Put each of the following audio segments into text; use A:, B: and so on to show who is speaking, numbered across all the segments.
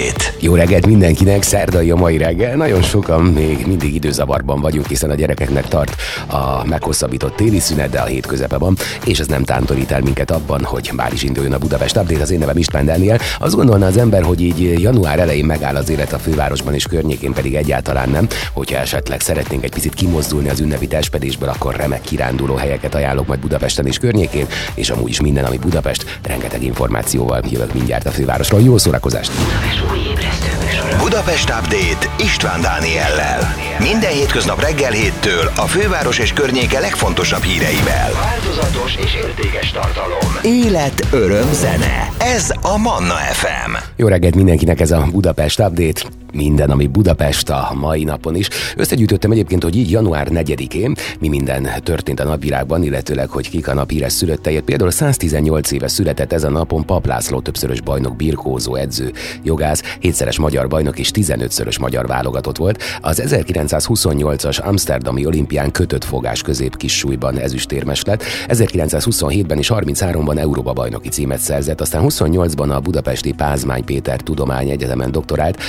A: Update.
B: Jó reggelt mindenkinek, szerdai a mai reggel. Nagyon sokan még mindig időzavarban vagyunk, hiszen a gyerekeknek tart a meghosszabbított téli szünet, de a hét közepe van, és ez nem tántorít el minket abban, hogy már is induljon a Budapest Update, az én nevem István Daniel. Azt gondolná az ember, hogy így január elején megáll az élet a fővárosban és környékén pedig egyáltalán nem. Hogyha esetleg szeretnénk egy picit kimozdulni az ünnepi testpedésből, akkor remek kiránduló helyeket ajánlok majd Budapesten és környékén, és amúgy is minden, ami Budapest, rengeteg információval jövök mindjárt a fővárosról. Jó szórakozást!
A: Budapest Update István Dániellel. Minden hétköznap reggel héttől a főváros és környéke legfontosabb híreivel. Változatos és értékes tartalom. Élet, öröm, zene. Ez a Manna FM.
B: Jó reggelt mindenkinek ez a Budapest Update minden, ami Budapest a mai napon is. Összegyűjtöttem egyébként, hogy így január 4-én mi minden történt a napvilágban, illetőleg, hogy kik a nap híres szülötteiért. Például 118 éve született ezen napon Pap László többszörös bajnok, birkózó, edző, jogász, hétszeres magyar bajnok és 15-szörös magyar válogatott volt. Az 1928-as Amsterdami olimpián kötött fogás közép kis súlyban ezüstérmes lett. 1927-ben és 33-ban Európa bajnoki címet szerzett, aztán 28-ban a budapesti Pázmány Péter Tudományegyetemen doktorált,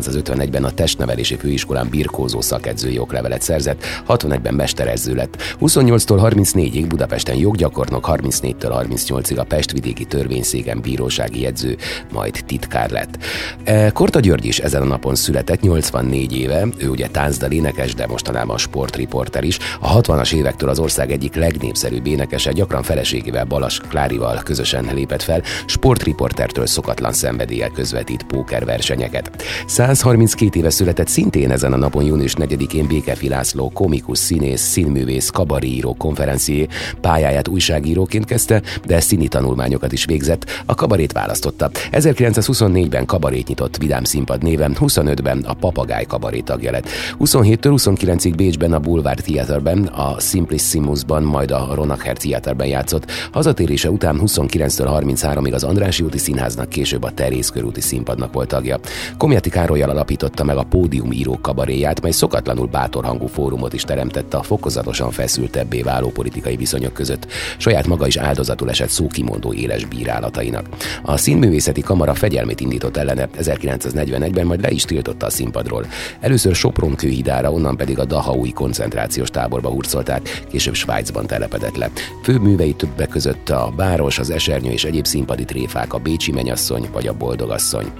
B: 1951-ben a testnevelési főiskolán birkózó szakedzői oklevelet szerzett, 61-ben mesterező lett. 28-tól 34-ig Budapesten joggyakornok, 34-től 38-ig a Pestvidéki törvényszéken bírósági jegyző, majd titkár lett. E, Korta György is ezen a napon született, 84 éve, ő ugye táncdal énekes, de mostanában a sportriporter is. A 60-as évektől az ország egyik legnépszerűbb énekese, gyakran feleségével Balas Klárival közösen lépett fel, sportriportertől szokatlan szenvedéllyel közvetít pókerversenyeket. 132 éve született szintén ezen a napon június 4-én Békefi László, komikus, színész, színművész, kabaríró, konferencié, pályáját újságíróként kezdte, de színi tanulmányokat is végzett, a kabarét választotta. 1924-ben kabarét nyitott Vidám Színpad néven, 25-ben a Papagáj kabarét tagja lett. 27-től 29-ig Bécsben a Boulevard Theaterben, a Simplissimusban, majd a Ronacher Theaterben játszott. Hazatérése után 29-től 33-ig az Andrássy úti színháznak, később a Terész körúti színpadnak volt tagja. Komjati Károlyal alapította meg a Pódium író kabaréját, mely szokatlanul bátor fórumot is teremtette a fokozatosan feszültebbé váló politikai viszonyok között. Saját maga is áldozatul esett szókimondó éles bírálatainak. A színművészeti kamara fegyelmét indított ellene 1941-ben, majd le is tiltotta a színpadról. Először Sopron kőhidára, onnan pedig a Dahaui koncentrációs táborba hurcolták, később Svájcban telepedett le. Fő művei többek között a Báros, az Esernyő és egyéb színpadi tréfák, a Bécsi menyasszony vagy a Boldogasszony.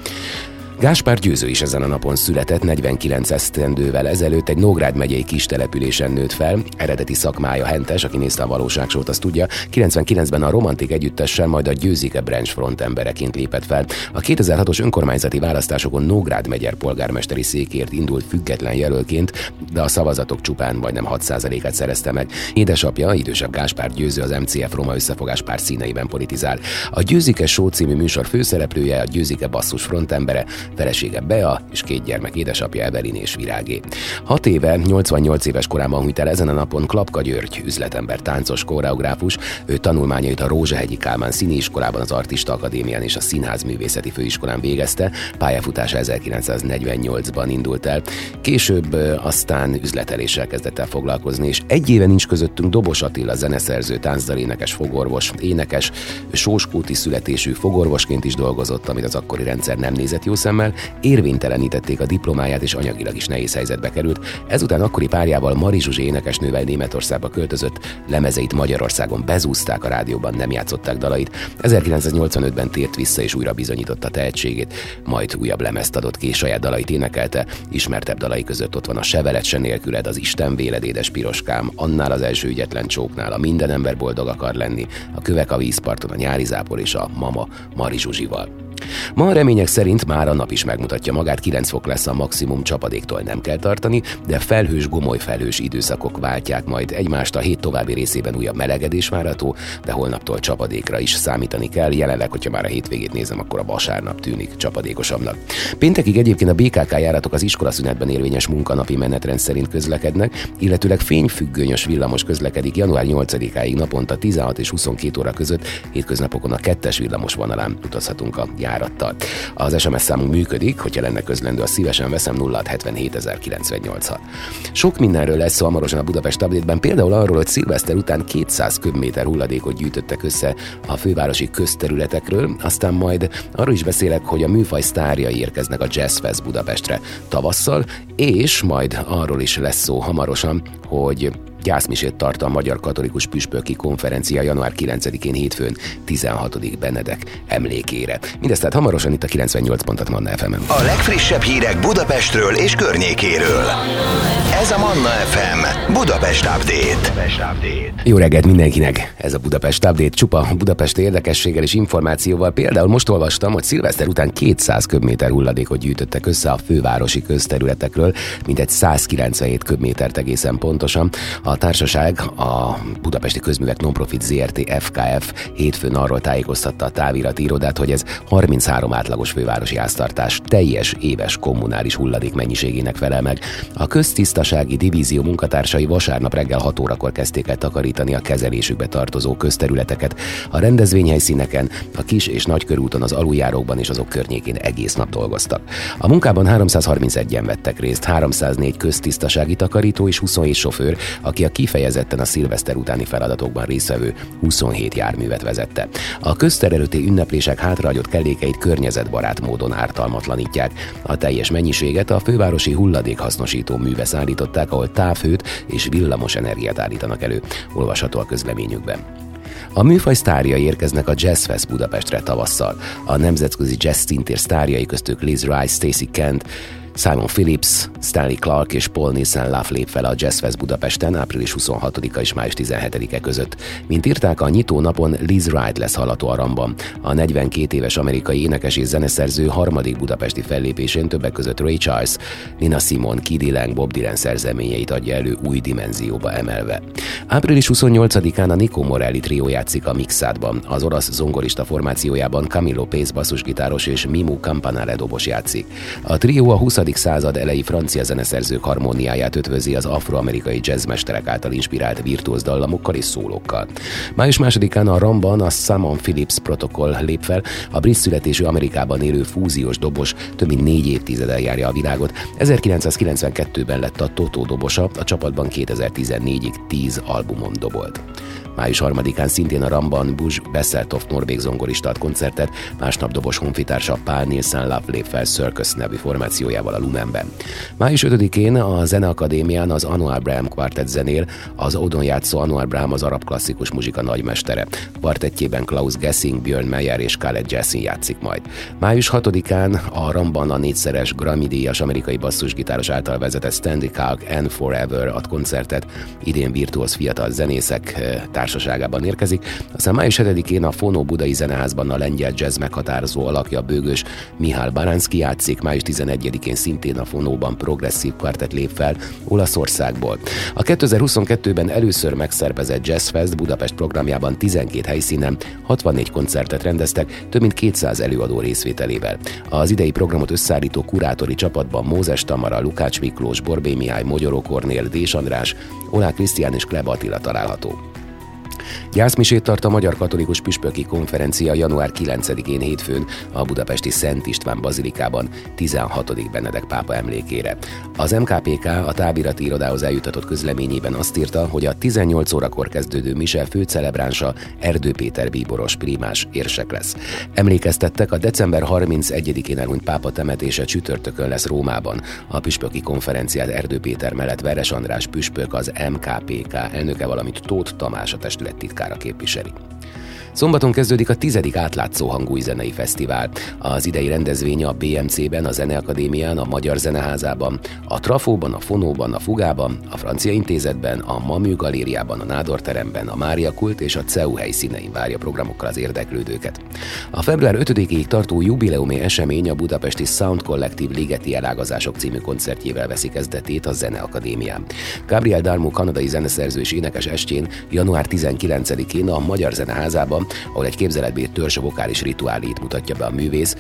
B: Gáspár Győző is ezen a napon született 49 esztendővel ezelőtt egy Nógrád megyei kis településen nőtt fel. Eredeti szakmája hentes, aki nézte a valóságsót, azt tudja. 99-ben a romantik együttessel, majd a Győzike Branch front embereként lépett fel. A 2006-os önkormányzati választásokon Nógrád megyer polgármesteri székért indult független jelölként, de a szavazatok csupán majdnem 6%-át szerezte meg. Édesapja, idősebb Gáspár Győző az MCF Roma összefogás pár színeiben politizál. A Győzike Show című műsor főszereplője, a Győzike basszus frontembere, felesége Bea és két gyermek édesapja Evelin és Virágé. Hat éve, 88 éves korában hunyt el ezen a napon Klapka György, üzletember, táncos, koreográfus. Ő tanulmányait a Rózsahegyi Kálmán Színiiskolában, az Artista Akadémián és a Színház Művészeti Főiskolán végezte. Pályafutása 1948-ban indult el. Később aztán üzleteléssel kezdett el foglalkozni, és egy éve nincs közöttünk Dobos Attila zeneszerző, táncdalénekes, fogorvos, énekes, sóskúti születésű fogorvosként is dolgozott, amit az akkori rendszer nem nézett jó szemmel, szemmel, érvénytelenítették a diplomáját és anyagilag is nehéz helyzetbe került. Ezután akkori párjával Mari Zsuzsi énekesnővel Németországba költözött, lemezeit Magyarországon bezúzták a rádióban, nem játszották dalait. 1985-ben tért vissza és újra bizonyította tehetségét, majd újabb lemezt adott ki, saját dalait énekelte, ismertebb dalai között ott van a Sevelet se nélküled, az Isten véled édes piroskám, annál az első ügyetlen csóknál, a minden ember boldog akar lenni, a kövek a vízparton, a nyári zápor és a mama Mari Zsuzsival. Ma a remények szerint már a nap is megmutatja magát, 9 fok lesz a maximum csapadéktól nem kell tartani, de felhős, gomoly felhős időszakok váltják majd egymást a hét további részében újabb melegedés várható, de holnaptól csapadékra is számítani kell. Jelenleg, hogyha már a hétvégét nézem, akkor a vasárnap tűnik csapadékosabbnak. Péntekig egyébként a BKK járatok az iskolaszünetben érvényes munkanapi menetrend szerint közlekednek, illetőleg fényfüggönyös villamos közlekedik január 8-áig naponta 16 és 22 óra között, hétköznapokon a kettes villamos vonalán utazhatunk a járattal. Az SMS számunk működik, hogyha lenne közlendő, a szívesen veszem 0677 Sok mindenről lesz szó hamarosan a Budapest update például arról, hogy szilveszter után 200 köbméter hulladékot gyűjtöttek össze a fővárosi közterületekről, aztán majd arról is beszélek, hogy a műfaj sztárjai érkeznek a Jazz Fest Budapestre tavasszal, és majd arról is lesz szó hamarosan, hogy gyászmisét tart a Magyar Katolikus Püspöki Konferencia január 9-én hétfőn 16. Benedek emlékére. Mindezt tehát hamarosan itt a 98 pontot Manna fm -en.
A: A legfrissebb hírek Budapestről és környékéről. Ez a Manna FM Budapest Update. Budapest
B: Update. Jó reggelt mindenkinek! Ez a Budapest Update csupa Budapest érdekességgel és információval. Például most olvastam, hogy szilveszter után 200 köbméter hulladékot gyűjtöttek össze a fővárosi közterületekről, mintegy 197 köbmétert egészen pontosan. A társaság, a Budapesti Közművek Nonprofit ZRT FKF hétfőn arról tájékoztatta a távirati irodát, hogy ez 33 átlagos fővárosi háztartás teljes éves kommunális hulladék mennyiségének felel meg. A köztisztasági divízió munkatársai vasárnap reggel 6 órakor kezdték el takarítani a kezelésükbe tartozó közterületeket. A rendezvényhelyszíneken, a kis és nagy körúton, az aluljárókban és azok környékén egész nap dolgoztak. A munkában 331-en vettek részt, 304 köztisztasági takarító és 27 sofőr, aki a kifejezetten a szilveszter utáni feladatokban résztvevő 27 járművet vezette. A közterelőti ünneplések hátrahagyott kellékeit környezetbarát módon ártalmatlanítják. A teljes mennyiséget a fővárosi hulladékhasznosító műve szállították, ahol távhőt és villamos energiát állítanak elő. Olvasható a közleményükben. A műfaj sztárjai érkeznek a Jazz Fest Budapestre tavasszal. A nemzetközi jazz szintér sztárjai köztük Liz Rice, Stacy Kent, Simon Phillips, Stanley Clark és Paul Nielsen Love lép fel a Jazz Fest Budapesten április 26-a és május 17-e között. Mint írták, a nyitó napon Liz Wright lesz hallható aramban. A 42 éves amerikai énekes és zeneszerző harmadik budapesti fellépésén többek között Ray Charles, Nina Simon, Kid Lang, Bob Dylan szerzeményeit adja elő új dimenzióba emelve. Április 28-án a Nico Morelli trió játszik a Mixádban. Az olasz zongorista formációjában Camilo Pace basszusgitáros és Mimu Campanale dobos játszik. A trió a 20 század elejé francia zeneszerzők harmóniáját ötvözi az afroamerikai jazzmesterek által inspirált virtuóz dallamokkal és szólókkal. Május másodikán a Ramban a Simon Phillips protokoll lép fel, a brit születésű Amerikában élő fúziós dobos több mint négy évtizeden járja a világot. 1992-ben lett a Toto dobosa, a csapatban 2014-ig 10 albumon dobolt. Május 3-án szintén a Ramban Bush Besseltoft norvég zongorista ad koncertet, másnap dobos honfitársa Pál Nielsen Love lép fel Circus nevű formációjával a Lumenben. Május 5-én a Zeneakadémián az Annual Braham Quartet zenél, az Odon játszó Annual Braham az arab klasszikus muzsika nagymestere. Kvartettjében Klaus Gessing, Björn Meyer és Khaled Jessin játszik majd. Május 6-án a Ramban a négyszeres Grammy díjas amerikai basszusgitáros által vezetett Stanley Kalk and Forever ad koncertet, idén virtuóz fiatal zenészek, eh, társaságában érkezik. Aztán május 7-én a Fono Budai Zeneházban a lengyel jazz meghatározó alakja bőgős Mihály Baránszki játszik, május 11-én szintén a Fonóban progresszív kvartett lép fel Olaszországból. A 2022-ben először megszervezett Jazz Fest Budapest programjában 12 helyszínen 64 koncertet rendeztek, több mint 200 előadó részvételével. Az idei programot összeállító kurátori csapatban Mózes Tamara, Lukács Miklós, Borbé Mihály, Mogyoró Kornél, Dés András, Olá Krisztián és Kleba Attila található. Gyászmisét tart a Magyar Katolikus Püspöki Konferencia január 9-én hétfőn a budapesti Szent István Bazilikában 16. Benedek pápa emlékére. Az MKPK a távirati irodához eljutatott közleményében azt írta, hogy a 18 órakor kezdődő mise főcelebránsa Erdő Péter bíboros primás érsek lesz. Emlékeztettek, a december 31-én elhunyt pápa temetése csütörtökön lesz Rómában. A püspöki konferenciát Erdő Péter mellett Veres András püspök az MKPK elnöke, valamint Tóth Tamás a testület titkára képviseli. Szombaton kezdődik a tizedik átlátszó hangúj zenei fesztivál. Az idei rendezvény a BMC-ben, a Zeneakadémián, a Magyar Zeneházában, a Trafóban, a Fonóban, a Fugában, a Francia Intézetben, a Mamű Galériában, a Nádor teremben, a Mária Kult és a CEU helyszínein várja programokkal az érdeklődőket. A február 5-ig tartó jubileumi esemény a budapesti Sound Collective Ligeti Elágazások című koncertjével veszi kezdetét a Zeneakadémián. Gabriel Darmo kanadai zeneszerző és énekes estjén január 19-én a Magyar Zeneházában ahol egy képzeletbér törzs vokális rituálét mutatja be a művész,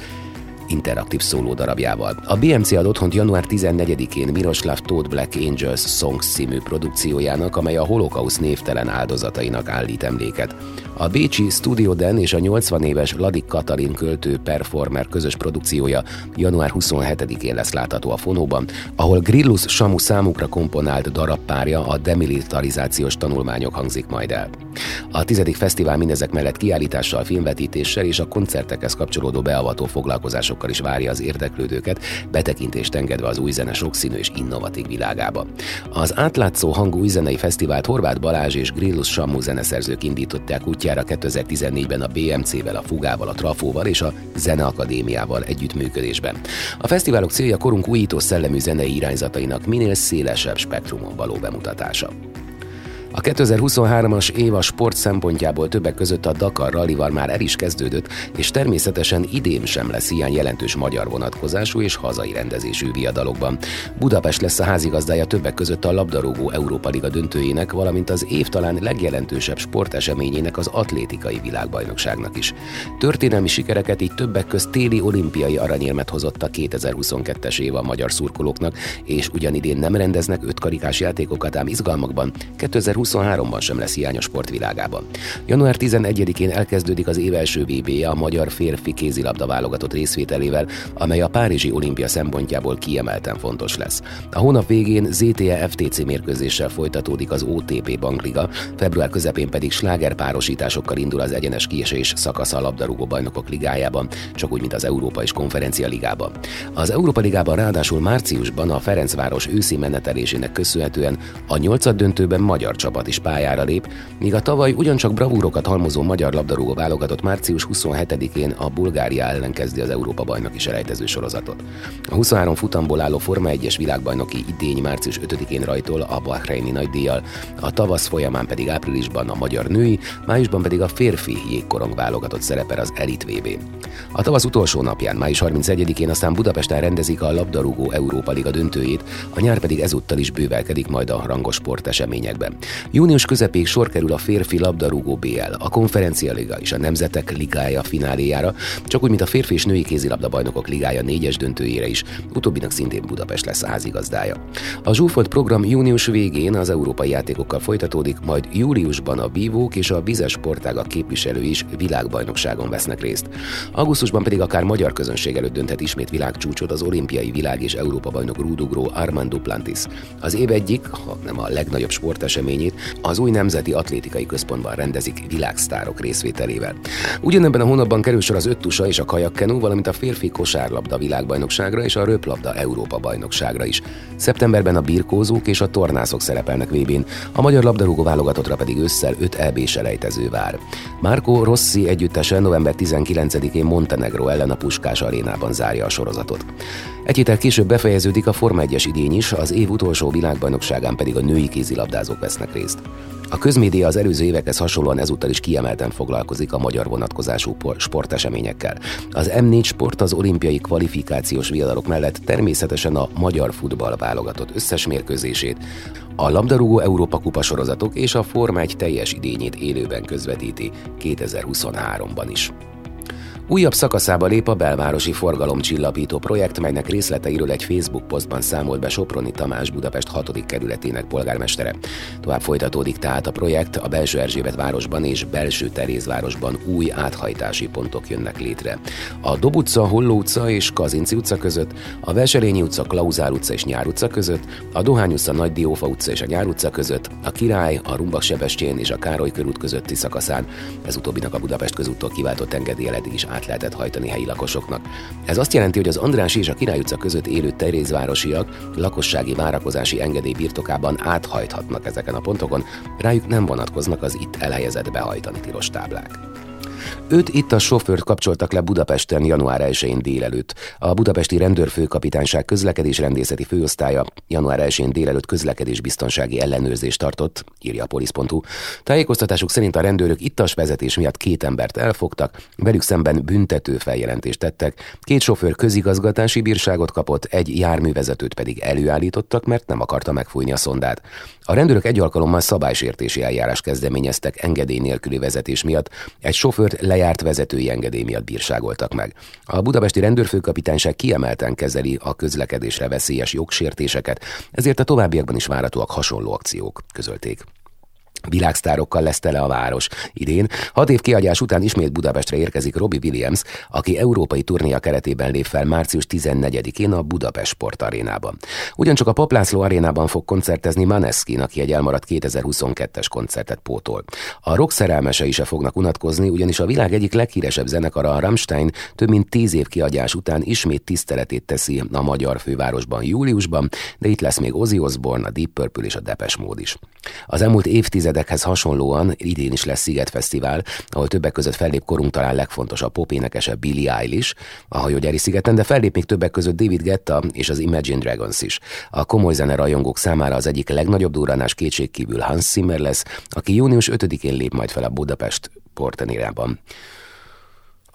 B: interaktív szóló darabjával. A BMC ad otthont január 14-én Miroslav Todd Black Angels Songs című produkciójának, amely a holokauszt névtelen áldozatainak állít emléket. A Bécsi Studio Den és a 80 éves Ladik Katalin költő performer közös produkciója január 27-én lesz látható a fonóban, ahol Grillus Samu számukra komponált darabpárja a demilitarizációs tanulmányok hangzik majd el. A tizedik fesztivál mindezek mellett kiállítással, filmvetítéssel és a koncertekhez kapcsolódó beavató foglalkozásokkal is várja az érdeklődőket, betekintést engedve az új zene sokszínű és innovatív világába. Az átlátszó hangú új zenei fesztivált Horváth Balázs és Grillus Samu zeneszerzők indították útjára 2014-ben a BMC-vel, a Fugával, a Trafóval és a Zeneakadémiával együttműködésben. A fesztiválok célja korunk újító szellemű zenei irányzatainak minél szélesebb spektrumon való bemutatása. A 2023-as év a sport szempontjából többek között a Dakar rallival már el is kezdődött, és természetesen idén sem lesz ilyen jelentős magyar vonatkozású és hazai rendezésű viadalokban. Budapest lesz a házigazdája többek között a labdarúgó Európa Liga döntőjének, valamint az év talán legjelentősebb sporteseményének az atlétikai világbajnokságnak is. Történelmi sikereket így többek közt téli olimpiai aranyérmet hozott a 2022-es év a magyar szurkolóknak, és ugyanidén nem rendeznek ötkarikás játékokat, ám izgalmakban 2020 2023-ban sem lesz hiány a sportvilágában. Január 11-én elkezdődik az év első vb a magyar férfi kézilabda válogatott részvételével, amely a Párizsi olimpia szempontjából kiemelten fontos lesz. A hónap végén ZTE FTC mérkőzéssel folytatódik az OTP Bankliga, február közepén pedig slágerpárosításokkal indul az egyenes kiesés szakasza a labdarúgó bajnokok ligájában, csak úgy, mint az Európa és Konferencia ligában. Az Európa ligában ráadásul márciusban a Ferencváros őszi menetelésének köszönhetően a nyolcad döntőben magyar csapat is pályára lép, míg a tavaly ugyancsak bravúrokat halmozó magyar labdarúgó válogatott március 27-én a Bulgária ellen kezdi az Európa bajnoki selejtező sorozatot. A 23 futamból álló Forma 1-es világbajnoki idény március 5-én rajtol a Bahreini nagydíjjal, a tavasz folyamán pedig áprilisban a magyar női, májusban pedig a férfi jégkorong válogatott szerepel az Elit VB. A tavasz utolsó napján, május 31-én aztán Budapesten rendezik a labdarúgó Európa Liga döntőjét, a nyár pedig ezúttal is bővelkedik majd a rangos sporteseményekben. Június közepéig sor kerül a férfi labdarúgó BL, a konferencia liga és a Nemzetek Ligája fináléjára, csak úgy, mint a férfi és női kézilabda bajnokok ligája négyes döntőjére is, utóbbinak szintén Budapest lesz a házigazdája. A Zsúfolt program június végén az európai játékokkal folytatódik, majd júliusban a vívók és a vizes sportágak képviselői is világbajnokságon vesznek részt. Augusztusban pedig akár magyar közönség előtt dönthet ismét világcsúcsot az olimpiai világ és Európa bajnok rúdugró Armand Duplantis. Az év egyik, ha nem a legnagyobb sporteseményét, eseményét az új Nemzeti Atlétikai Központban rendezik világsztárok részvételével. Ugyanebben a hónapban kerül sor az öttusa és a kajakkenu, valamint a férfi kosárlabda világbajnokságra és a röplabda Európa bajnokságra is. Szeptemberben a birkózók és a tornászok szerepelnek vb a magyar labdarúgó válogatottra pedig ősszel 5 EB selejtező vár. Márko Rossi együttesen november 19-én Montenegro ellen a Puskás arénában zárja a sorozatot. Egy héttel később befejeződik a Forma 1-es idény is, az év utolsó világbajnokságán pedig a női kézilabdázók vesznek részt. A közmédia az előző évekhez hasonlóan ezúttal is kiemelten foglalkozik a magyar vonatkozású sporteseményekkel. Az M4 Sport az olimpiai kvalifikációs viadalok mellett természetesen a magyar futball válogatott összes mérkőzését, a labdarúgó Európa Kupa sorozatok és a Forma 1 teljes idényét élőben közvetíti 2023-ban is. Újabb szakaszába lép a belvárosi forgalomcsillapító projekt, melynek részleteiről egy Facebook posztban számolt be Soproni Tamás Budapest 6. kerületének polgármestere. Tovább folytatódik tehát a projekt, a belső Erzsébet városban és belső Terézvárosban új áthajtási pontok jönnek létre. A Dob utca, Holló utca és Kazinci utca között, a Veselényi utca, Klauzál utca és Nyár utca között, a Dohány utca, Nagy Diófa utca és a Nyár utca között, a Király, a Rumbak Sebestyén és a Károly körút közötti szakaszán, ez utóbbinak a Budapest közúttól kiváltott engedélyel eddig is át lehetett hajtani helyi lakosoknak. Ez azt jelenti, hogy az András és a Király utca között élő terézvárosiak lakossági várakozási engedély birtokában áthajthatnak ezeken a pontokon, rájuk nem vonatkoznak az itt elhelyezett behajtani tilos táblák. Őt itt a sofőrt kapcsoltak le Budapesten január 1-én délelőtt. A budapesti rendőrfőkapitányság közlekedés rendészeti főosztálya január 1-én délelőtt közlekedés biztonsági ellenőrzést tartott, írja a polisz.hu. Tájékoztatásuk szerint a rendőrök ittas vezetés miatt két embert elfogtak, velük szemben büntető feljelentést tettek, két sofőr közigazgatási bírságot kapott, egy járművezetőt pedig előállítottak, mert nem akarta megfújni a szondát. A rendőrök egy alkalommal szabálysértési eljárás kezdeményeztek engedély nélküli vezetés miatt, egy sofőr sofőrt lejárt vezetői engedély miatt bírságoltak meg. A budapesti rendőrfőkapitányság kiemelten kezeli a közlekedésre veszélyes jogsértéseket, ezért a továbbiakban is várhatóak hasonló akciók, közölték. Világsztárokkal lesz tele a város. Idén, hat év kiadás után ismét Budapestre érkezik Robbie Williams, aki európai turnéja keretében lép fel március 14-én a Budapest Sport Arénában. Ugyancsak a Paplászló Arénában fog koncertezni Maneskin, aki egy elmaradt 2022-es koncertet pótol. A rock szerelmesei se fognak unatkozni, ugyanis a világ egyik leghíresebb zenekara a Rammstein több mint tíz év kiadás után ismét tiszteletét teszi a magyar fővárosban júliusban, de itt lesz még Ozzy Osbourne, a Deep Purple és a Depes Mód is. Az elmúlt évtized évtizedekhez hasonlóan idén is lesz Sziget Fesztivál, ahol többek között fellép korunk talán legfontosabb popénekese Billie Eilish, a hajógyári szigeten, de fellép még többek között David Getta és az Imagine Dragons is. A komoly zene rajongók számára az egyik legnagyobb durranás kétségkívül Hans Zimmer lesz, aki június 5-én lép majd fel a Budapest portenérában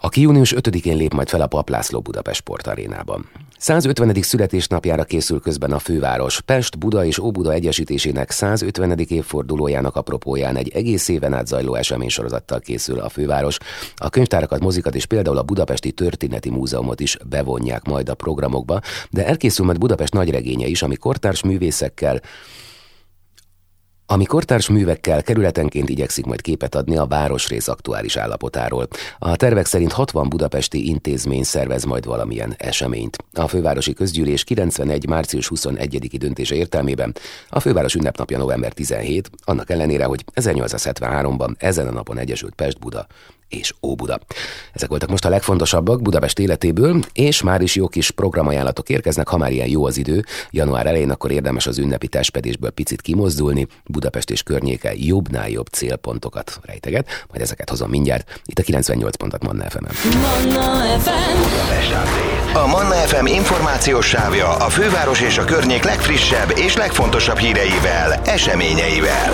B: aki június 5-én lép majd fel a Paplászló Budapest Sportarénában. 150. születésnapjára készül közben a főváros. Pest, Buda és Óbuda egyesítésének 150. évfordulójának apropóján egy egész éven át zajló eseménysorozattal készül a főváros. A könyvtárakat, mozikat és például a Budapesti Történeti Múzeumot is bevonják majd a programokba, de elkészül majd Budapest nagyregénye is, ami kortárs művészekkel, ami kortárs művekkel kerületenként igyekszik majd képet adni a városrész aktuális állapotáról. A tervek szerint 60 budapesti intézmény szervez majd valamilyen eseményt. A fővárosi közgyűlés 91. március 21. döntése értelmében a főváros ünnepnapja november 17, annak ellenére, hogy 1873-ban ezen a napon egyesült Pest-Buda és Óbuda. Ezek voltak most a legfontosabbak Budapest életéből, és már is jó kis programajánlatok érkeznek, ha már ilyen jó az idő. Január elején akkor érdemes az ünnepi testpedésből picit kimozdulni, Budapest és környéke jobbnál jobb célpontokat rejteget, majd ezeket hozom mindjárt. Itt a 98 pontot Manna fm Manna
A: FM. A Manna FM információs sávja a főváros és a környék legfrissebb és legfontosabb híreivel, eseményeivel.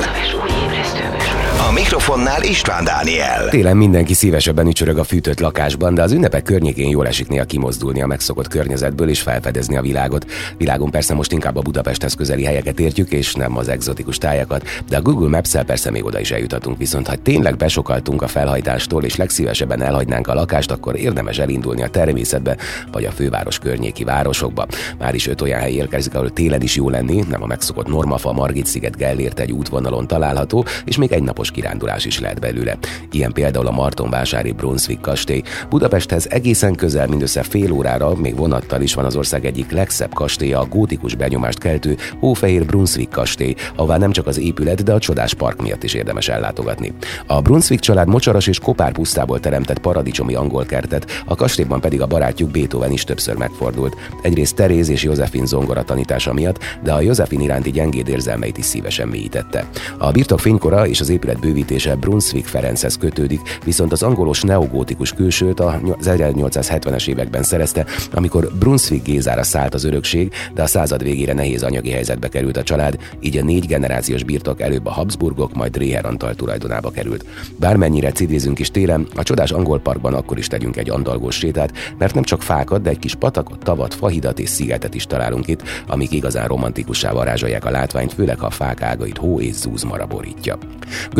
A: A mikrofonnál István Dániel.
B: Télen mindenki szívesebben ücsörög a fűtött lakásban, de az ünnepek környékén jól esik néha kimozdulni a megszokott környezetből és felfedezni a világot. Világon persze most inkább a Budapesthez közeli helyeket értjük, és nem az egzotikus tájakat, de a Google Maps-el persze még oda is eljutatunk. Viszont ha tényleg besokaltunk a felhajtástól, és legszívesebben elhagynánk a lakást, akkor érdemes elindulni a természetbe, vagy a főváros környéki városokba. Már is öt olyan hely érkezik, ahol télen is jó lenni, nem a megszokott Normafa, Margit sziget, Gellért egy útvonalon található, és még egy napos kirándulás is lehet belőle. Ilyen például a Martonvásári Brunswick kastély. Budapesthez egészen közel, mindössze fél órára, még vonattal is van az ország egyik legszebb kastélya, a gótikus benyomást keltő Hófehér Brunswick kastély, ahová nem csak az épület, de a csodás park miatt is érdemes ellátogatni. A Brunswick család mocsaras és kopár pusztából teremtett paradicsomi angol kertet, a kastélyban pedig a barátjuk Beethoven is többször megfordult. Egyrészt Teréz és Józsefin zongora tanítása miatt, de a Józsefin iránti gyengéd érzelmeit is szívesen mélyítette. A birtok fénykora és az épület bővítése Brunswick Ferenchez kötődik, viszont az angolos neogótikus külsőt az 1870-es években szerezte, amikor Brunswick Gézára szállt az örökség, de a század végére nehéz anyagi helyzetbe került a család, így a négy generációs birtok előbb a Habsburgok, majd Réher Antal tulajdonába került. Bármennyire civilizünk is télen, a csodás angol parkban akkor is tegyünk egy andalgós sétát, mert nem csak fákat, de egy kis patakot, tavat, fahidat és szigetet is találunk itt, amik igazán romantikussá varázsolják a látványt, főleg ha a fák ágait hó és zúz maraborítja.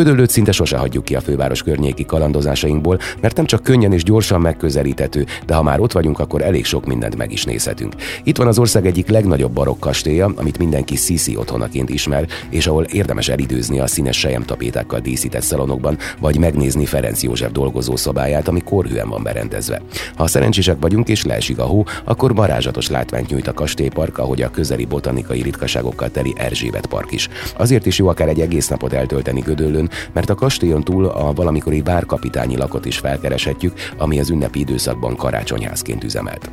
B: Gödöllőt szinte sose hagyjuk ki a főváros környéki kalandozásainkból, mert nem csak könnyen és gyorsan megközelíthető, de ha már ott vagyunk, akkor elég sok mindent meg is nézhetünk. Itt van az ország egyik legnagyobb barokk kastélya, amit mindenki Sisi otthonaként ismer, és ahol érdemes elidőzni a színes tapétákkal díszített szalonokban, vagy megnézni Ferenc József dolgozó szobáját, ami korhűen van berendezve. Ha szerencsések vagyunk és leesik a hó, akkor varázsatos látványt nyújt a kastélypark, ahogy a közeli botanikai ritkaságokkal teli Erzsébet park is. Azért is jó akár egy egész napot eltölteni Gödöllőn, mert a kastélyon túl a valamikori várkapitányi lakot is felkereshetjük, ami az ünnepi időszakban karácsonyházként üzemelt.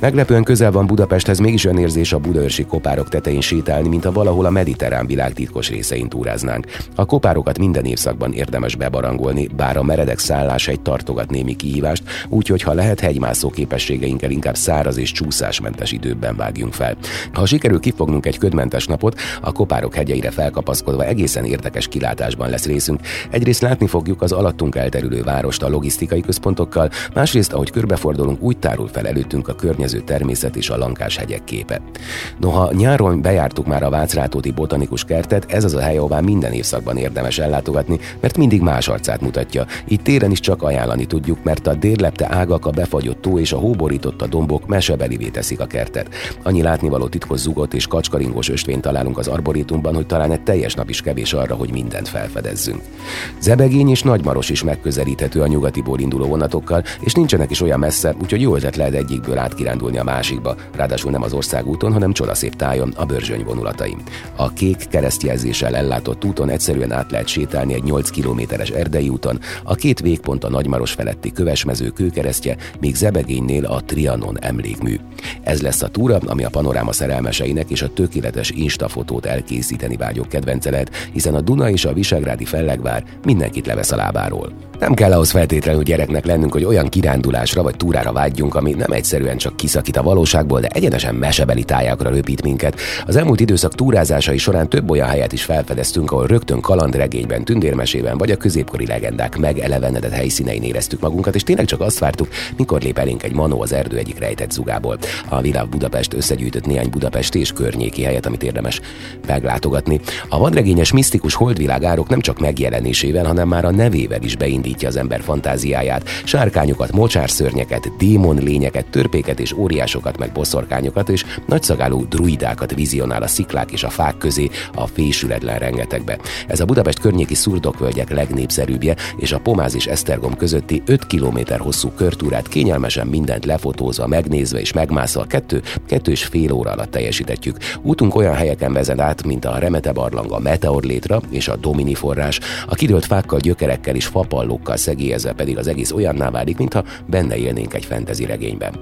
B: Meglepően közel van Budapesthez, mégis olyan érzés a budaörsi kopárok tetején sétálni, mint a valahol a mediterrán világ titkos részein túráznánk. A kopárokat minden évszakban érdemes bebarangolni, bár a meredek szállás egy tartogat némi kihívást, úgyhogy ha lehet hegymászó képességeinkkel inkább száraz és csúszásmentes időben vágjunk fel. Ha sikerül kifognunk egy ködmentes napot, a kopárok hegyeire felkapaszkodva egészen érdekes kilátásban lesz részünk. Egyrészt látni fogjuk az alattunk elterülő várost a logisztikai központokkal, másrészt, ahogy körbefordulunk, úgy tárul fel előttünk a környező természet és a lankás hegyek képe. Noha nyáron bejártuk már a Vácrátóti botanikus kertet, ez az a hely, ahová minden évszakban érdemes ellátogatni, mert mindig más arcát mutatja. Itt téren is csak ajánlani tudjuk, mert a dérlepte ágak, a befagyott tó és a hóborította dombok mesebelivé teszik a kertet. Annyi látnivaló titkos zugot és kacskaringos ösvényt találunk az arborétumban, hogy talán egy teljes nap is kevés arra, hogy mindent felfedezzünk. Zebegény és Nagymaros is megközelíthető a nyugatiból induló vonatokkal, és nincsenek is olyan messze, úgyhogy jó ötlet lehet egyikből átkirándulni a másikba, ráadásul nem az országúton, hanem csodaszép tájon, a Börzsöny vonulatai. A kék keresztjelzéssel ellátott úton egyszerűen át lehet sétálni egy 8 kilométeres erdei úton, a két végpont a Nagymaros feletti kövesmező kőkeresztje, míg Zebegénynél a Trianon emlékmű. Ez lesz a túra, ami a panoráma szerelmeseinek és a tökéletes instafotót elkészíteni vágyok kedvence lehet, hiszen a Duna és a Visegrádi fellegvár mindenkit levesz a lábáról. Nem kell ahhoz feltétlenül gyereknek lennünk, hogy olyan kirándulásra vagy túrára vágyjunk, ami nem egyszerűen csak kiszakít a valóságból, de egyenesen mesebeli tájákra röpít minket. Az elmúlt időszak túrázásai során több olyan helyet is felfedeztünk, ahol rögtön kalandregényben, tündérmesében vagy a középkori legendák megelevenedett helyszínein éreztük magunkat, és tényleg csak azt vártuk, mikor lép elénk egy manó az erdő egyik rejtett zugából. A Világ Budapest összegyűjtött néhány budapesti és környéki helyet, amit érdemes meglátogatni. A vadregényes misztikus holdvilág árok nem csak megjelenésével, hanem már a nevével is beindít elindítja az ember fantáziáját. Sárkányokat, mocsárszörnyeket, démon lényeket, törpéket és óriásokat, meg boszorkányokat és nagyszagáló druidákat vizionál a sziklák és a fák közé a fésületlen rengetegbe. Ez a Budapest környéki szurdokvölgyek legnépszerűbbje, és a Pomáz és Esztergom közötti 5 km hosszú körtúrát kényelmesen mindent lefotózva, megnézve és megmászva kettő, kettő és fél óra alatt teljesítetjük. Útunk olyan helyeken vezet át, mint a Remete barlang, a Meteor létra és a Domini forrás, a kidőlt fákkal, gyökerekkel és fapallók dialókkal szegélyezve pedig az egész olyanná válik, mintha benne élnénk egy fentezi regényben.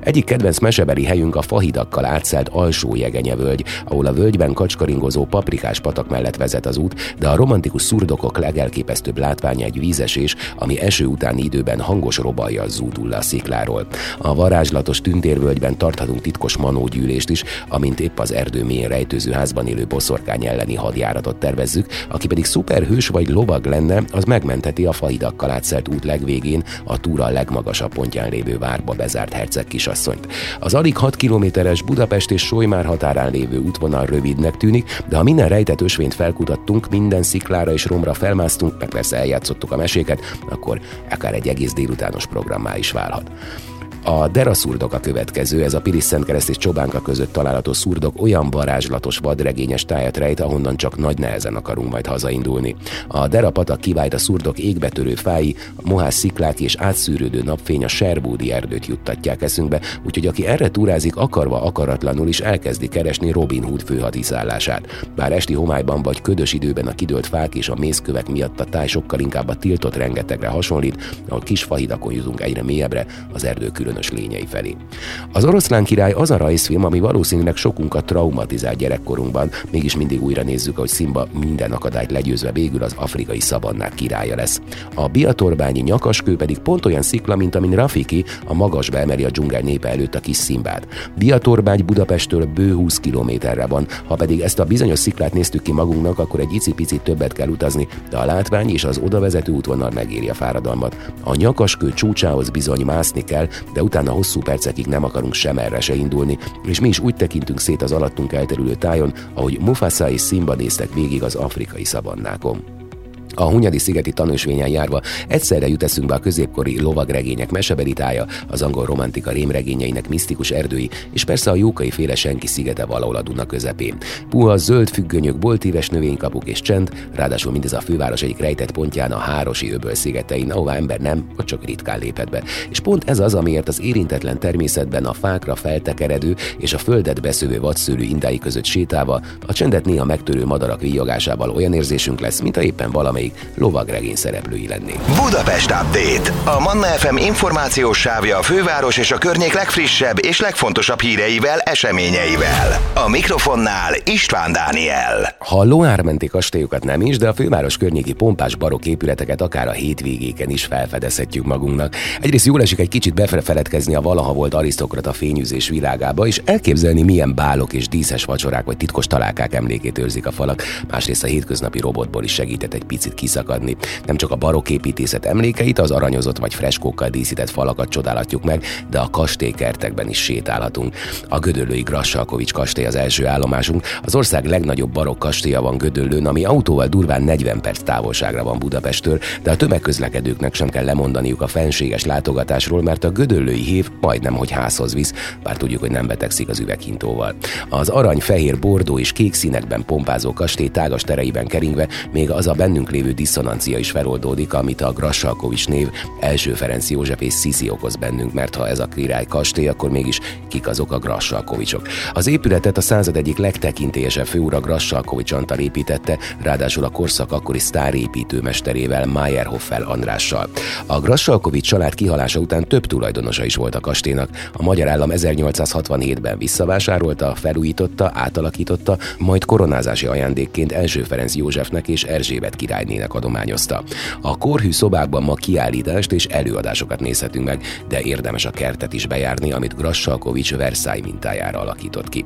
B: Egyik kedvenc mesebeli helyünk a fahidakkal átszelt alsó jegenyevölgy, ahol a völgyben kacskaringozó paprikás patak mellett vezet az út, de a romantikus szurdokok legelképesztőbb látványa egy vízesés, ami eső utáni időben hangos robajjal zúdul le a szikláról. A varázslatos tündérvölgyben tarthatunk titkos manógyűlést is, amint épp az erdő mélyén rejtőző házban élő boszorkány elleni hadjáratot tervezzük, aki pedig szuperhős vagy lovag lenne, az megmenteti a fahidakkal átszelt út legvégén a túra legmagasabb pontján lévő várba bezárt herceg kisasszonyt. Az alig 6 kilométeres Budapest és Solymár határán lévő útvonal rövidnek tűnik, de ha minden rejtett ösvényt felkutattunk, minden sziklára és romra felmásztunk, meg persze eljátszottuk a meséket, akkor akár egy egész délutános programmá is válhat. A deraszurdok a következő, ez a Piris Szentkereszt és Csobánka között található szurdok olyan varázslatos vadregényes tájat rejt, ahonnan csak nagy nehezen akarunk majd hazaindulni. A derapatak kivált a szurdok égbetörő fái, a mohás sziklák és átszűrődő napfény a Serbódi erdőt juttatják eszünkbe, úgyhogy aki erre túrázik, akarva akaratlanul is elkezdi keresni Robin Hood főhadiszállását. Bár esti homályban vagy ködös időben a kidőlt fák és a mészkövek miatt a táj sokkal inkább a tiltott rengetegre hasonlít, ahol kis fahidakon jutunk egyre mélyebbre, az erdő különös lényei felé. Az oroszlán király az a rajzfilm, ami valószínűleg sokunkat traumatizált gyerekkorunkban, mégis mindig újra nézzük, hogy Simba minden akadályt legyőzve végül az afrikai szabannák királya lesz. A biatorbányi nyakaskő pedig pont olyan szikla, mint amin Rafiki a magasba emeli a dzsungel népe előtt a kis Szimbát. Biatorbány Budapesttől bő 20 kilométerre van, ha pedig ezt a bizonyos sziklát néztük ki magunknak, akkor egy icipicit többet kell utazni, de a látvány és az odavezető útvonal megéri a fáradalmat. A nyakaskő csúcsához bizony mászni kell, de utána hosszú percekig nem akarunk sem erre se indulni, és mi is úgy tekintünk szét az alattunk elterülő tájon, ahogy Mufasa és Simba néztek végig az afrikai szabannákon. A Hunyadi szigeti tanúsvényen járva egyszerre jut eszünkbe a középkori lovagregények mesebelitája, az angol romantika rémregényeinek misztikus erdői, és persze a jókai féle senki szigete valahol a Duna közepén. Puha, zöld függönyök, boltíves növénykapuk és csend, ráadásul mindez a főváros egyik rejtett pontján a Hárosi öböl szigetein, ahová ember nem, vagy csak ritkán lépett be. És pont ez az, amiért az érintetlen természetben a fákra feltekeredő és a földet beszövő vadszőrű indái között sétálva, a csendet néha megtörő madarak víjogásával olyan érzésünk lesz, mint a éppen valamelyik még lovagregény szereplői lennénk.
A: Budapest Update. A Manna FM információs sávja a főváros és a környék legfrissebb és legfontosabb híreivel, eseményeivel. A mikrofonnál István Dániel.
B: Ha a Loármenti kastélyokat nem is, de a főváros környéki pompás barok épületeket akár a hétvégéken is felfedezhetjük magunknak. Egyrészt jól esik egy kicsit befeledkezni a valaha volt arisztokrata fényűzés világába, és elképzelni milyen bálok és díszes vacsorák vagy titkos találkák emlékét őrzik a falak. Másrészt a hétköznapi robotból is segített egy picit picit kiszakadni. Nem csak a barokk építészet emlékeit, az aranyozott vagy freskókkal díszített falakat csodálhatjuk meg, de a kastélykertekben is sétálhatunk. A Gödöllői Grassalkovics kastély az első állomásunk. Az ország legnagyobb barokk kastélya van Gödöllőn, ami autóval durván 40 perc távolságra van Budapesttől, de a tömegközlekedőknek sem kell lemondaniuk a fenséges látogatásról, mert a Gödöllői hív majdnem, hogy házhoz visz, bár tudjuk, hogy nem betegszik az üveghintóval. Az arany, fehér, bordó és kék színekben pompázó kastély tágas tereiben keringve még az a bennünk lévő diszonancia is feloldódik, amit a Grassalkovics név első Ferenc József és Sziszi okoz bennünk, mert ha ez a király kastély, akkor mégis kik azok a Grassalkovicsok. Az épületet a század egyik legtekintélyesebb főura Grassalkovics Antal építette, ráadásul a korszak akkori sztárépítőmesterével Meyerhoffel Andrással. A Grassalkovics család kihalása után több tulajdonosa is volt a kastélynak. A magyar állam 1867-ben visszavásárolta, felújította, átalakította, majd koronázási ajándékként első Ferenc Józsefnek és Erzsébet királynének adományozta. A korhű szobákban ma kiállítást és előadásokat nézhetünk meg, de érdemes a kertet is bejárni, amit Grassalkovics Versailles mintájára alakított ki.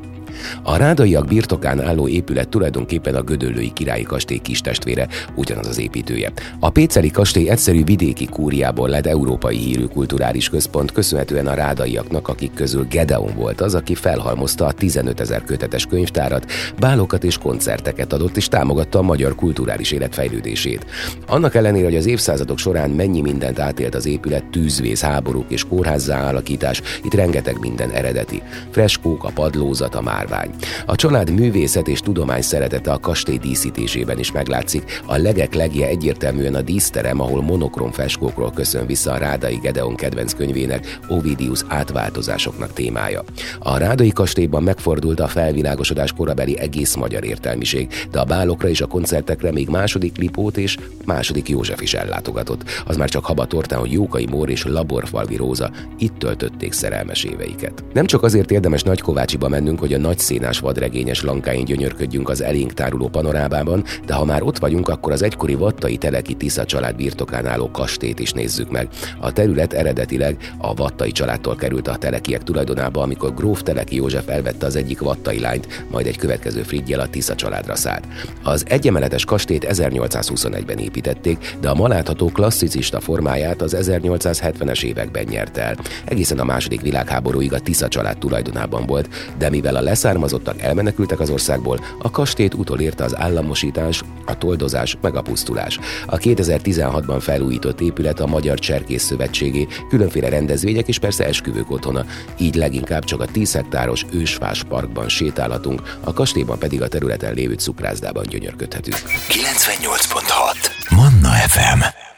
B: A rádaiak birtokán álló épület tulajdonképpen a Gödöllői királyi kastély kistestvére, ugyanaz az építője. A Péceli kastély egyszerű vidéki kúriából lett európai hírű kulturális központ, köszönhetően a rádaiaknak, akik közül Gedeon volt az, aki felhalmozta a 15 ezer kötetes könyvtárat, bálokat és koncerteket adott és támogatta a magyar kulturális élet fejlődését. Annak ellenére, hogy az évszázadok során mennyi mindent átélt az épület, tűzvész, háborúk és kórházzá alakítás, itt rengeteg minden eredeti. Freskók, a padlózat, a márvány. A család művészet és tudomány szeretete a kastély díszítésében is meglátszik. A legek legje egyértelműen a díszterem, ahol monokrom feskókról köszön vissza a Rádai Gedeon kedvenc könyvének Ovidius átváltozásoknak témája. A Rádai kastélyban megfordult a felvilágosodás korabeli egész magyar értelmiség, de a bálokra és a koncertekre még második Lipót és második József is ellátogatott. Az már csak habatortán, hogy Jókai Mór és Laborfalvi Róza itt töltötték szerelmes éveiket. Nem csak azért érdemes Nagykovácsiba mennünk, hogy a nagy szénás vadregényes lankáin gyönyörködjünk az elénk táruló panorámában, de ha már ott vagyunk, akkor az egykori Vattai Teleki Tisza család birtokán álló kastét is nézzük meg. A terület eredetileg a Vattai családtól került a Telekiek tulajdonába, amikor gróf Teleki József elvette az egyik Vattai lányt, majd egy következő Frigyel a Tisza családra szállt. Az egyemeletes kastét 1821-ben építették, de a ma látható klasszicista formáját az 1870-es években nyert el. Egészen a második világháborúig a Tisza család tulajdonában volt, de mivel a leszármazottak elmenekültek az országból, a kastét utolérte az államosítás, a toldozás meg a pusztulás. A 2016-ban felújított épület a Magyar Cserkész Szövetségé, különféle rendezvények és persze esküvők otthona, így leginkább csak a 10 hektáros ősfás parkban sétálhatunk, a kastélyban pedig a területen lévő cukrászdában gyönyörködhetünk.
A: 98.6 Manna FM